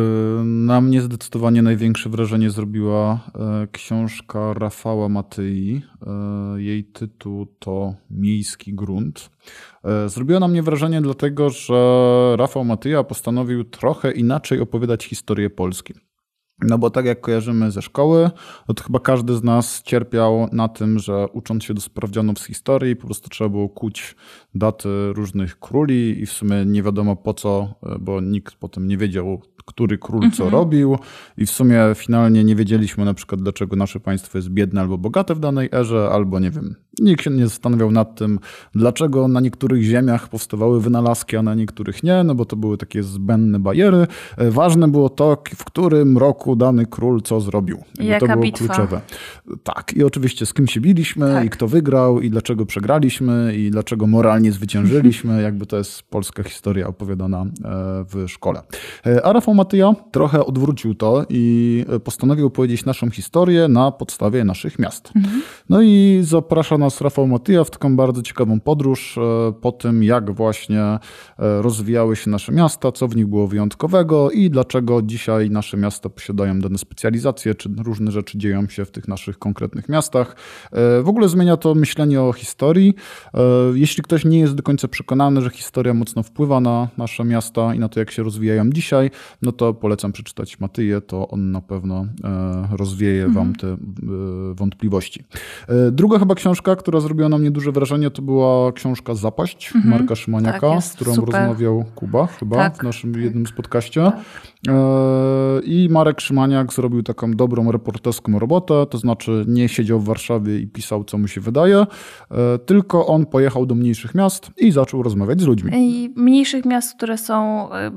S1: na mnie zdecydowanie największe wrażenie zrobiła książka Rafała Matyi. Jej tytuł to Miejski grunt. Zrobiła na mnie wrażenie dlatego, że Rafał Matyja postanowił trochę inaczej opowiadać historię Polski. No bo tak jak kojarzymy ze szkoły, no to chyba każdy z nas cierpiał na tym, że ucząc się do sprawdzianów z historii, po prostu trzeba było kuć daty różnych króli i w sumie nie wiadomo po co, bo nikt potem nie wiedział, który król co mhm. robił i w sumie finalnie nie wiedzieliśmy na przykład, dlaczego nasze państwo jest biedne albo bogate w danej erze, albo nie wiem, nikt się nie zastanawiał nad tym, dlaczego na niektórych ziemiach powstawały wynalazki, a na niektórych nie, no bo to były takie zbędne bariery. E, ważne było to, w którym roku dany król co zrobił.
S2: Jaka
S1: to było
S2: bitwa.
S1: kluczowe. Tak, i oczywiście z kim się biliśmy tak. i kto wygrał i dlaczego przegraliśmy i dlaczego moralnie zwyciężyliśmy, (laughs) jakby to jest polska historia opowiadana e, w szkole. E, a Rafał Matyja trochę odwrócił to i postanowił opowiedzieć naszą historię na podstawie naszych miast. Mhm. No i zaprasza nas Rafał Matyja w taką bardzo ciekawą podróż e, po tym, jak właśnie e, rozwijały się nasze miasta, co w nich było wyjątkowego i dlaczego dzisiaj nasze miasta posiadają dane specjalizacje, czy różne rzeczy dzieją się w tych naszych konkretnych miastach. E, w ogóle zmienia to myślenie o historii. Jeśli ktoś nie jest do końca przekonany, że historia mocno wpływa na nasze miasta i na to, jak się rozwijają dzisiaj, no to polecam przeczytać Matyję, to on na pewno rozwieje mhm. wam te wątpliwości. Druga chyba książka, która zrobiła na mnie duże wrażenie, to była książka Zapaść mhm. Marka Szymaniaka, tak, z którą super. rozmawiał Kuba chyba tak. w naszym jednym z podcaście. Tak. E, I Marek Szymaniak zrobił taką dobrą reporterską robotę, to znaczy nie siedział w Warszawie i pisał, co mu się wydaje, e, tylko on pojechał do mniejszych miast i zaczął rozmawiać z ludźmi.
S2: I mniejszych miast, które są e,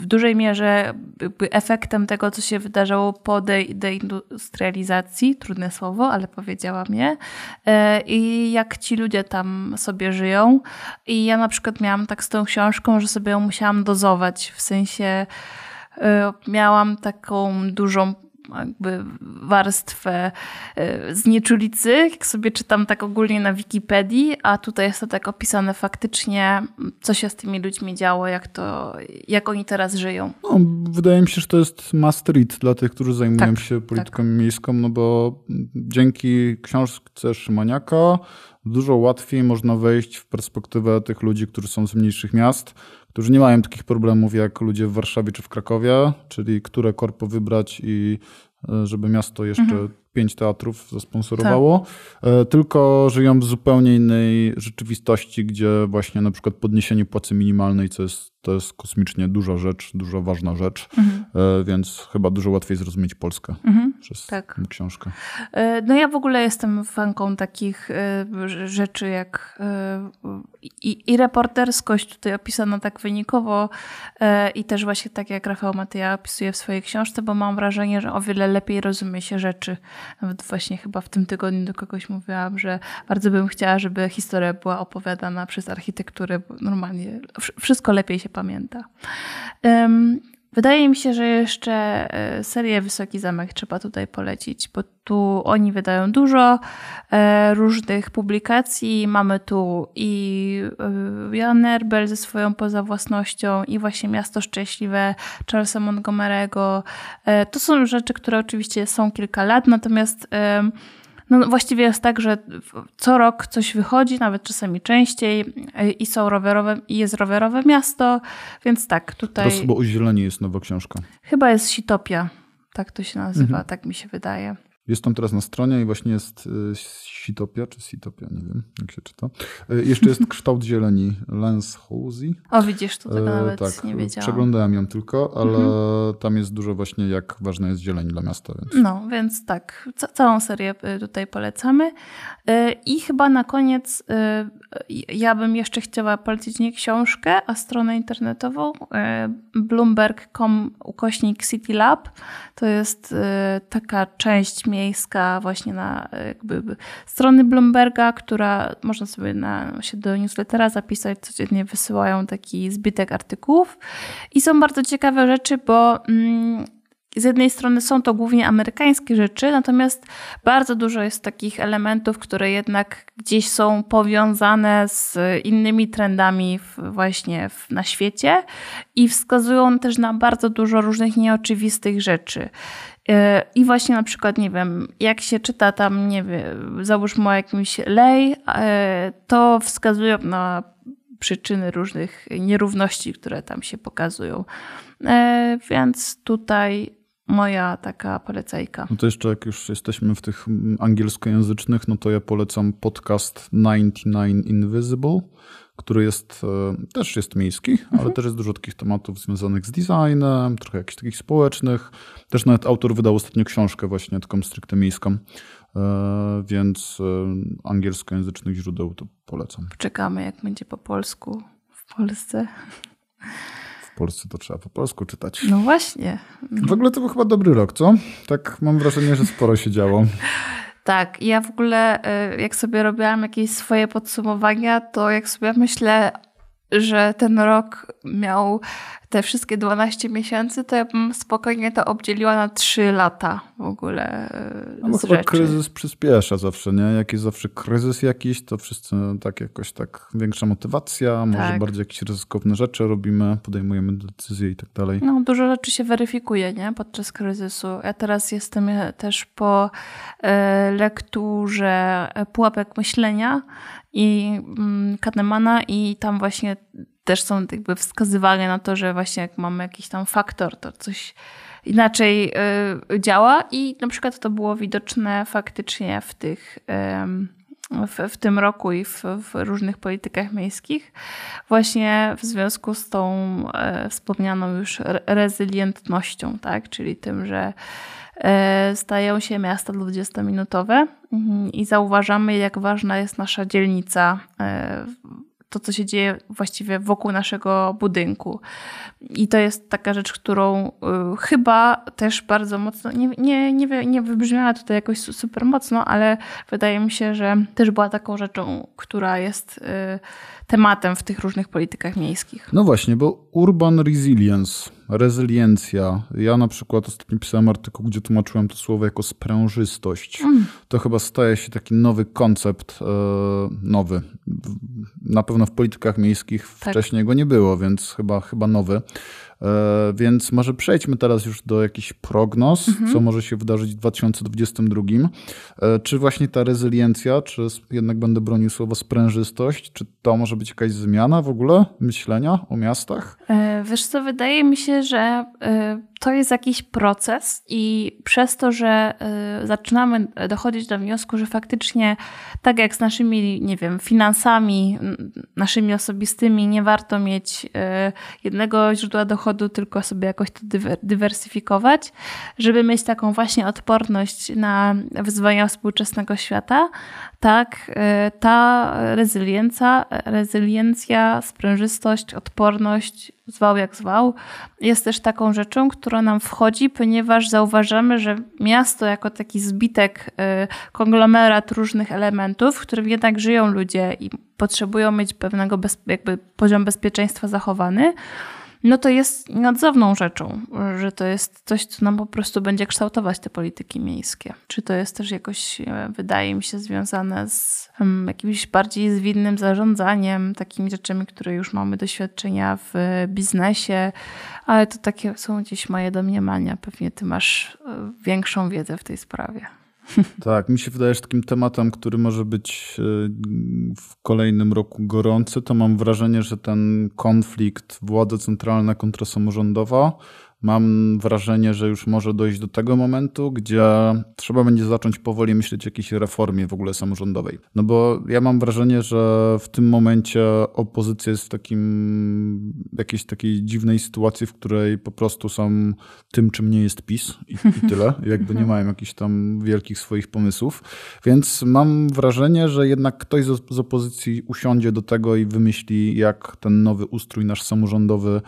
S2: w dużej mierze efektem tego, co się wydarzało po deindustrializacji, trudne słowo, ale powiedziałam je, i jak ci ludzie tam sobie żyją. I ja na przykład miałam tak z tą książką, że sobie ją musiałam dozować, w sensie miałam taką dużą jakby warstwę y, znieczulicy, jak sobie czytam tak ogólnie na Wikipedii, a tutaj jest to tak opisane faktycznie, co się z tymi ludźmi działo, jak to, jak oni teraz żyją.
S1: No, wydaje mi się, że to jest must read dla tych, którzy zajmują tak, się polityką tak. miejską, no bo dzięki książce Szymaniaka dużo łatwiej można wejść w perspektywę tych ludzi, którzy są z mniejszych miast, którzy nie mają takich problemów jak ludzie w Warszawie czy w Krakowie, czyli które korpo wybrać i e, żeby miasto jeszcze mhm pięć teatrów zasponsorowało, tak. E, tylko żyją w zupełnie innej rzeczywistości, gdzie właśnie na przykład podniesienie płacy minimalnej, co jest, to jest kosmicznie duża rzecz, dużo ważna rzecz, mhm. E, więc chyba dużo łatwiej zrozumieć Polskę mhm. przez tak. książkę.
S2: E, no ja w ogóle jestem fanką takich rzeczy jak i, i reporterskość tutaj opisana tak wynikowo i też właśnie tak jak Rafał Matyja opisuje w swojej książce, bo mam wrażenie, że o wiele lepiej rozumie się rzeczy nawet właśnie chyba w tym tygodniu do kogoś mówiłam, że bardzo bym chciała, żeby historia była opowiadana przez architekturę, bo normalnie wszystko lepiej się pamięta. Wydaje mi się, że jeszcze e, serię Wysoki Zamek trzeba tutaj polecić, bo tu oni wydają dużo e, różnych publikacji. Mamy tu i e, Jan Erbel ze swoją poza własnością i właśnie Miasto Szczęśliwe Charlesa Montgomery'ego. To są rzeczy, które oczywiście są kilka lat, natomiast no właściwie jest tak, że co rok coś wychodzi, nawet czasami częściej i są rowerowe, i jest rowerowe miasto, więc tak, tutaj...
S1: Teraz chyba o zieleni jest nowa książka.
S2: Chyba jest Sitopia, tak to się nazywa, mhm. tak mi się wydaje.
S1: Jest tam teraz na stronie i właśnie jest y, Sitopia, czy Sitopia, nie wiem jak się czyta. Y, jeszcze jest (laughs) kształt zieleni Lens Hosey.
S2: O widzisz, to tego nawet tak, nie wiedziałam.
S1: Przeglądałem ją tylko, ale mhm. tam jest dużo właśnie jak ważna jest zieleń dla miasta. Więc...
S2: No, więc tak, ca całą serię tutaj polecamy. I chyba na koniec ja bym jeszcze chciała polecić nie książkę, a stronę internetową bloomberg.com ukośnik City Lab. To jest taka część miejska właśnie na jakby strony Bloomberga, która można sobie na, się do newslettera zapisać, codziennie wysyłają taki zbitek artykułów i są bardzo ciekawe rzeczy, bo mm, z jednej strony są to głównie amerykańskie rzeczy, natomiast bardzo dużo jest takich elementów, które jednak gdzieś są powiązane z innymi trendami właśnie na świecie i wskazują też na bardzo dużo różnych nieoczywistych rzeczy. E, I właśnie na przykład, nie wiem, jak się czyta tam, nie wiem, załóżmy o jakimś lej, e, to wskazują na przyczyny różnych nierówności, które tam się pokazują. E, więc tutaj moja taka polecajka.
S1: No to jeszcze jak już jesteśmy w tych angielskojęzycznych, no to ja polecam podcast 99 Invisible który jest, e, też jest miejski, mhm. ale też jest dużo takich tematów związanych z designem, trochę jakichś takich społecznych. Też nawet autor wydał ostatnio książkę właśnie taką stricte miejską, e, więc e, angielskojęzycznych źródeł to polecam.
S2: Czekamy jak będzie po polsku w Polsce.
S1: W Polsce to trzeba po polsku czytać.
S2: No właśnie.
S1: W ogóle to był chyba dobry rok, co? Tak mam wrażenie, że sporo się działo. (laughs)
S2: Tak, ja w ogóle y, jak sobie robiłam jakieś swoje podsumowania, to jak sobie myślę, że ten rok miał te wszystkie 12 miesięcy, to ja bym spokojnie to obdzieliła na 3 lata w ogóle.
S1: No, no chyba kryzys przyspiesza zawsze, nie? Jak jest zawsze kryzys jakiś, to wszyscy tak jakoś tak większa motywacja, może tak. bardziej jakieś ryzykowne rzeczy robimy, podejmujemy decyzje i tak dalej.
S2: No, dużo rzeczy się weryfikuje, nie? Podczas kryzysu. Ja teraz jestem też po e, lekturze Pułapek Myślenia i mm, Kahnemana i tam właśnie też są jakby wskazywane na to, że właśnie jak mamy jakiś tam faktor, to coś inaczej y, działa i na przykład to było widoczne faktycznie w tych w, w tym roku i w, w, różnych politykach miejskich, właśnie w związku z tą e, wspomnianą już rezylientnością, tak? czyli tym, że e, stają się miasta 20-minutowe mhm, i zauważamy, jak ważna jest nasza dzielnica e, to, co się dzieje właściwie wokół naszego budynku. I to jest taka rzecz, którą y, chyba też bardzo mocno, nie, nie, nie, nie wybrzmiała tutaj jakoś super mocno, ale wydaje mi się, że też była taką rzeczą, która jest y, tematem w tych różnych politykach miejskich.
S1: No właśnie, bo urban resilience, rezyliencja. Ja na przykład ostatnio pisałem artykuł, gdzie tłumaczyłem to słowo jako sprężystość. Mm. To chyba staje się taki nowy koncept, e, nowy. Na pewno w politykach miejskich tak. wcześniej go nie było, więc chyba, chyba nowy. E, więc może przejdźmy teraz już do jakichś prognoz, mhm. co może się wydarzyć w 2022. E, czy właśnie ta rezyliencja, czy jednak będę bronił słowa sprężystość, czy to może być jakaś zmiana w ogóle myślenia o miastach?
S2: E, wiesz co, wydaje mi się, że to jest jakiś proces i przez to, że zaczynamy dochodzić do wniosku, że faktycznie tak jak z naszymi, nie wiem, finansami, naszymi osobistymi, nie warto mieć jednego źródła dochodu, dochodu, tylko sobie jakoś to dywersyfikować, żeby mieć taką właśnie odporność na wyzwania współczesnego świata, tak, y, ta rezyliencja, rezyliencja, sprężystość, odporność, zwał jak zwał, jest też taką rzeczą, która nam wchodzi, ponieważ zauważamy, że miasto jako taki zbitek, y, konglomerat różnych elementów, w którym jednak żyją ludzie i potrzebują mieć pewnego bez, jakby poziom bezpieczeństwa zachowany, no to jest nieodzowną rzeczą, że to jest coś, co nam po prostu będzie kształtować te polityki miejskie. Czy to jest też jakoś, e, wydaje mi się, związane z jakimś bardziej zwinnym zarządzaniem, takimi rzeczami, które już mamy doświadczenia w biznesie, ale to takie są gdzieś moje domniemania. Pewnie ty masz e, większą wiedzę w tej sprawie. (laughs)
S1: Tak, mi się wydaje, że takim tematem, który może być e, w kolejnym roku gorący, to mam wrażenie, że ten konflikt władza centralna kontra samorządowa mam wrażenie, że już może dojść do tego momentu, gdzie trzeba będzie zacząć powoli myśleć o jakiejś reformie w ogóle samorządowej. No bo ja mam wrażenie, że w tym momencie opozycja jest w takim, jakiejś takiej dziwnej sytuacji, w której po prostu są tym, czym nie jest PiS i, i tyle. (laughs) Jakby nie mają jakichś tam wielkich swoich pomysłów. Więc mam wrażenie, że jednak ktoś z, z opozycji usiądzie do tego i wymyśli, jak ten nowy ustrój nasz samorządowy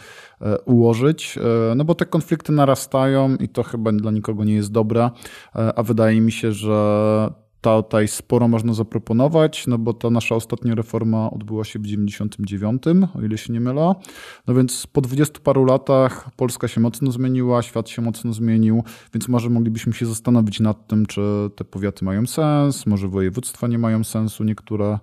S1: ułożyć. E, no bo te konflikty narastają i to chyba dla nikogo nie jest dobre, e, a wydaje mi się, że tutaj sporo można zaproponować, no bo ta nasza ostatnia reforma odbyła się w 99, o ile się nie mylę. No więc po 20 paru latach Polska się mocno zmieniła, świat się mocno zmienił, więc może moglibyśmy się zastanowić nad tym, czy te powiaty mają sens, może województwa nie mają sensu, niektóre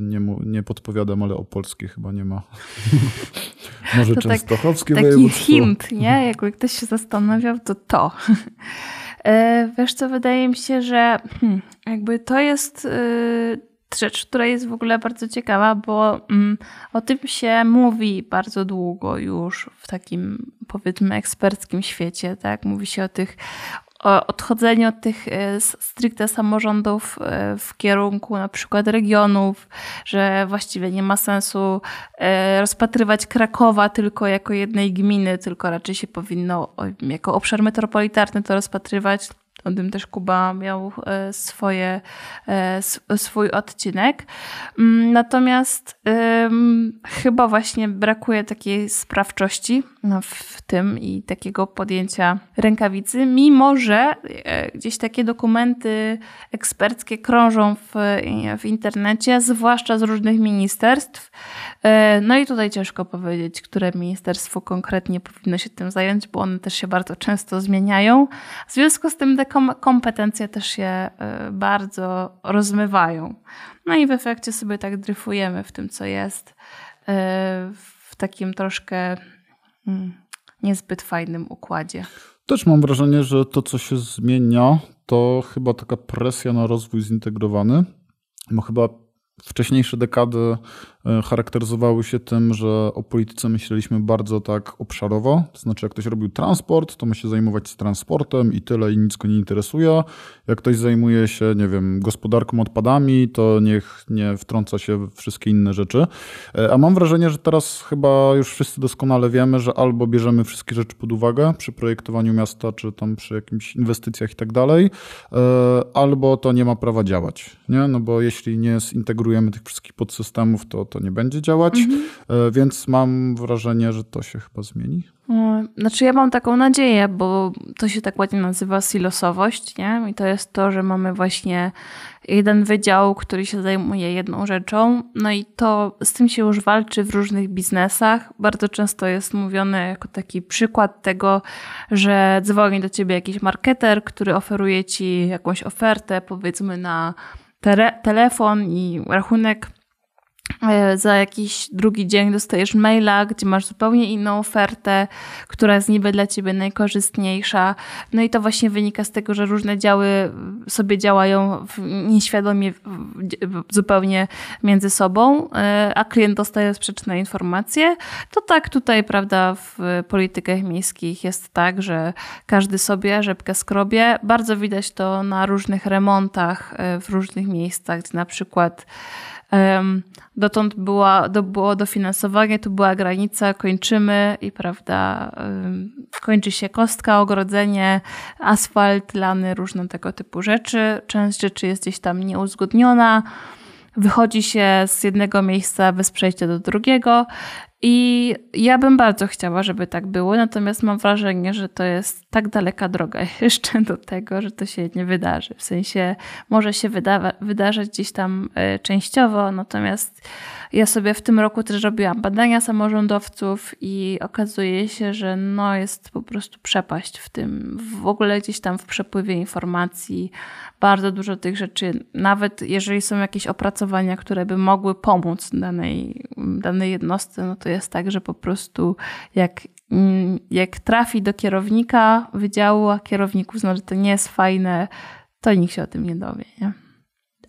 S1: nie, mu, nie podpowiadam, ale o polskie chyba nie ma. (laughs) Może to tak- częstochowskie
S2: tak. Taki hint, nie? Jakby ktoś się zastanawiał, to to. E, (laughs) wiesz co, wydaje mi się, że hmm, jakby to jest y, rzecz, która jest w ogóle bardzo ciekawa, bo mm, o tym się mówi bardzo długo już w takim powiedzmy eksperckim świecie, tak? Mówi się o tych odchodzenie od tych e, stricte samorządów e, w kierunku na przykład regionów, że właściwie nie ma sensu e, rozpatrywać Krakowa tylko jako jednej gminy, tylko raczej się powinno jako obszar metropolitarny to rozpatrywać o tym też Kuba miał e, swoje, e, swój odcinek. Mm, natomiast chyba właśnie brakuje takiej sprawczości no, w tym i takiego podjęcia rękawicy, mimo że e, gdzieś takie dokumenty eksperckie krążą w, w internecie, zwłaszcza z różnych ministerstw. No i tutaj ciężko powiedzieć, które ministerstwo konkretnie powinno się tym zająć, bo one też się bardzo często zmieniają. W związku z tym te kompetencje też się y, bardzo rozmywają. No i w efekcie sobie tak dryfujemy w tym, co jest, y, w takim troszkę mm, niezbyt fajnym układzie.
S1: Też mam wrażenie, że to, co się zmienia, to chyba taka presja na rozwój zintegrowany. Bo chyba wcześniejsze dekady E, charakteryzowały się tym, że o polityce myśleliśmy bardzo tak obszarowo. To znaczy, jak ktoś robił transport, to ma się zajmować transportem i tyle, i nic go nie interesuje. Jak ktoś zajmuje się, nie wiem, gospodarką odpadami, to niech nie wtrąca się w wszystkie inne rzeczy. E, a mam wrażenie, że teraz chyba już wszyscy doskonale wiemy, że albo bierzemy wszystkie rzeczy pod uwagę przy projektowaniu miasta, czy tam przy jakimiś inwestycjach i tak dalej, e, albo to nie ma prawa działać. Nie? No bo jeśli nie zintegrujemy tych wszystkich podsystemów, to, to nie będzie działać, mhm. E, więc mam wrażenie, że to się chyba zmieni.
S2: Znaczy ja mam taką nadzieję, bo to się tak ładnie nazywa silosowość, nie? I to jest to, że mamy właśnie jeden wydział, który się zajmuje jedną rzeczą, no i to z tym się już walczy w różnych biznesach. Bardzo często jest mówione jako taki przykład tego, że dzwoni do ciebie jakiś marketer, który oferuje ci jakąś ofertę, powiedzmy na telefon i rachunek za jakiś drugi dzień dostajesz maila, gdzie masz zupełnie inną ofertę, która jest niby dla ciebie najkorzystniejsza. No i to właśnie wynika z tego, że różne działy sobie działają nieświadomie zupełnie między sobą, e, a klient dostaje sprzeczne informacje. To tak tutaj, prawda, w politykach miejskich jest tak, że każdy sobie rzepkę skrobie. Bardzo widać to na różnych remontach e, w różnych miejscach, gdzie na przykład Dotąd była, do, było dofinansowanie, tu była granica, kończymy i prawda, kończy się kostka, ogrodzenie, asfalt, lany, różne tego typu rzeczy. Część rzeczy jest gdzieś tam nieuzgodniona. Wychodzi się z jednego miejsca bez przejścia do drugiego i ja bym bardzo chciała, żeby tak było, natomiast mam wrażenie, że to jest tak daleka droga (laughs) jeszcze do tego, że to się nie wydarzy. W sensie może się wydawa- wydarzać gdzieś tam e, częściowo, natomiast ja sobie w tym roku też robiłam badania samorządowców i okazuje się, że no jest po prostu przepaść w tym, w ogóle gdzieś tam w przepływie informacji. Bardzo dużo tych rzeczy, nawet jeżeli są jakieś opracowania, które by mogły pomóc danej, danej jednostce, no to jest tak, że po prostu jak, jak trafi do kierownika wydziału, a kierownik uzna, że to nie jest fajne, to nikt się o tym nie dowie. Nie?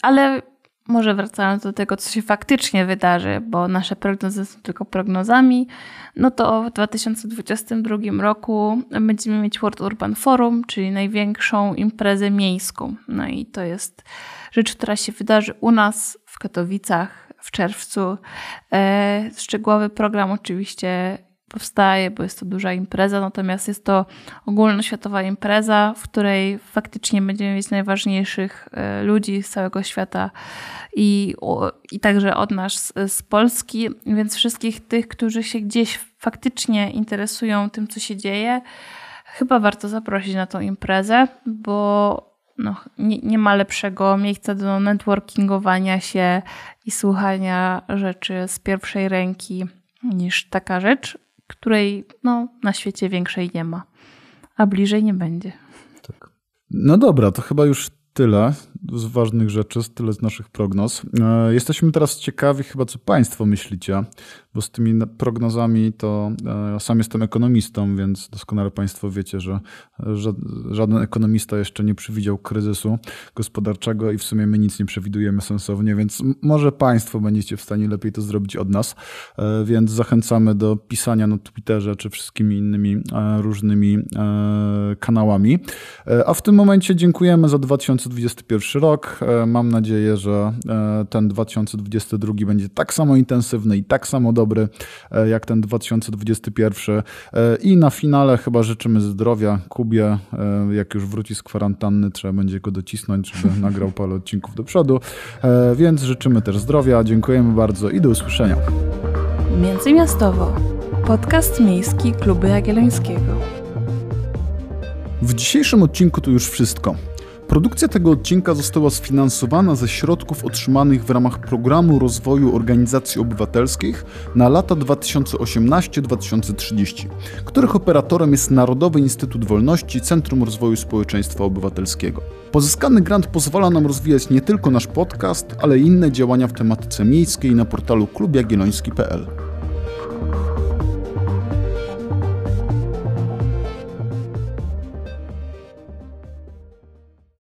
S2: Ale może wracając do tego, co się faktycznie wydarzy, bo nasze prognozy są tylko prognozami, no to w 2022 roku będziemy mieć World Urban Forum, czyli największą imprezę miejską. No i to jest rzecz, która się wydarzy u nas w Katowicach w czerwcu. E, szczegółowy program oczywiście powstaje, bo jest to duża impreza, natomiast jest to ogólnoświatowa impreza, w której faktycznie będziemy mieć najważniejszych e, ludzi z całego świata i, i także od nas z Polski, więc wszystkich tych, którzy się gdzieś faktycznie interesują tym, co się dzieje, chyba warto zaprosić na tą imprezę, bo no, nie, nie ma lepszego miejsca do networkingowania się i słuchania rzeczy z pierwszej ręki niż taka rzecz której no, na świecie większej nie ma, a bliżej nie będzie.
S1: Tak. No dobra, to chyba już tyle z ważnych rzeczy, tyle z naszych prognoz. E, jesteśmy teraz ciekawi chyba, co Państwo myślicie, bo z tymi prognozami to e, sam jestem ekonomistą, więc doskonale Państwo wiecie, że żaden ekonomista jeszcze nie przewidział kryzysu gospodarczego i w sumie my nic nie przewidujemy sensownie, więc może Państwo będziecie w stanie lepiej to zrobić od nas, e, więc zachęcamy do pisania na Twitterze czy wszystkimi innymi różnymi kanałami. A w tym momencie dziękujemy za 2021 rok. Mam nadzieję, że ten 2022 będzie tak samo intensywny i tak samo dobry e, jak ten 2021. E, I na finale chyba życzymy zdrowia Kubie. E, jak już wróci z kwarantanny, trzeba będzie go docisnąć, żeby (laughs) nagrał parę odcinków do przodu. Więc życzymy też zdrowia. Dziękujemy bardzo i do usłyszenia.
S2: Międzymiastowo. Podcast miejski Kluby Jagiellońskiego.
S1: W dzisiejszym odcinku to już wszystko. Produkcja tego odcinka została sfinansowana ze środków otrzymanych w ramach Programu Rozwoju Organizacji Obywatelskich na lata 2018-2030, których operatorem jest Narodowy Instytut Wolności Centrum Rozwoju Społeczeństwa Obywatelskiego. Pozyskany grant pozwala nam rozwijać nie tylko nasz podcast, ale inne działania w tematyce miejskiej na portalu klubjagielloński.pl.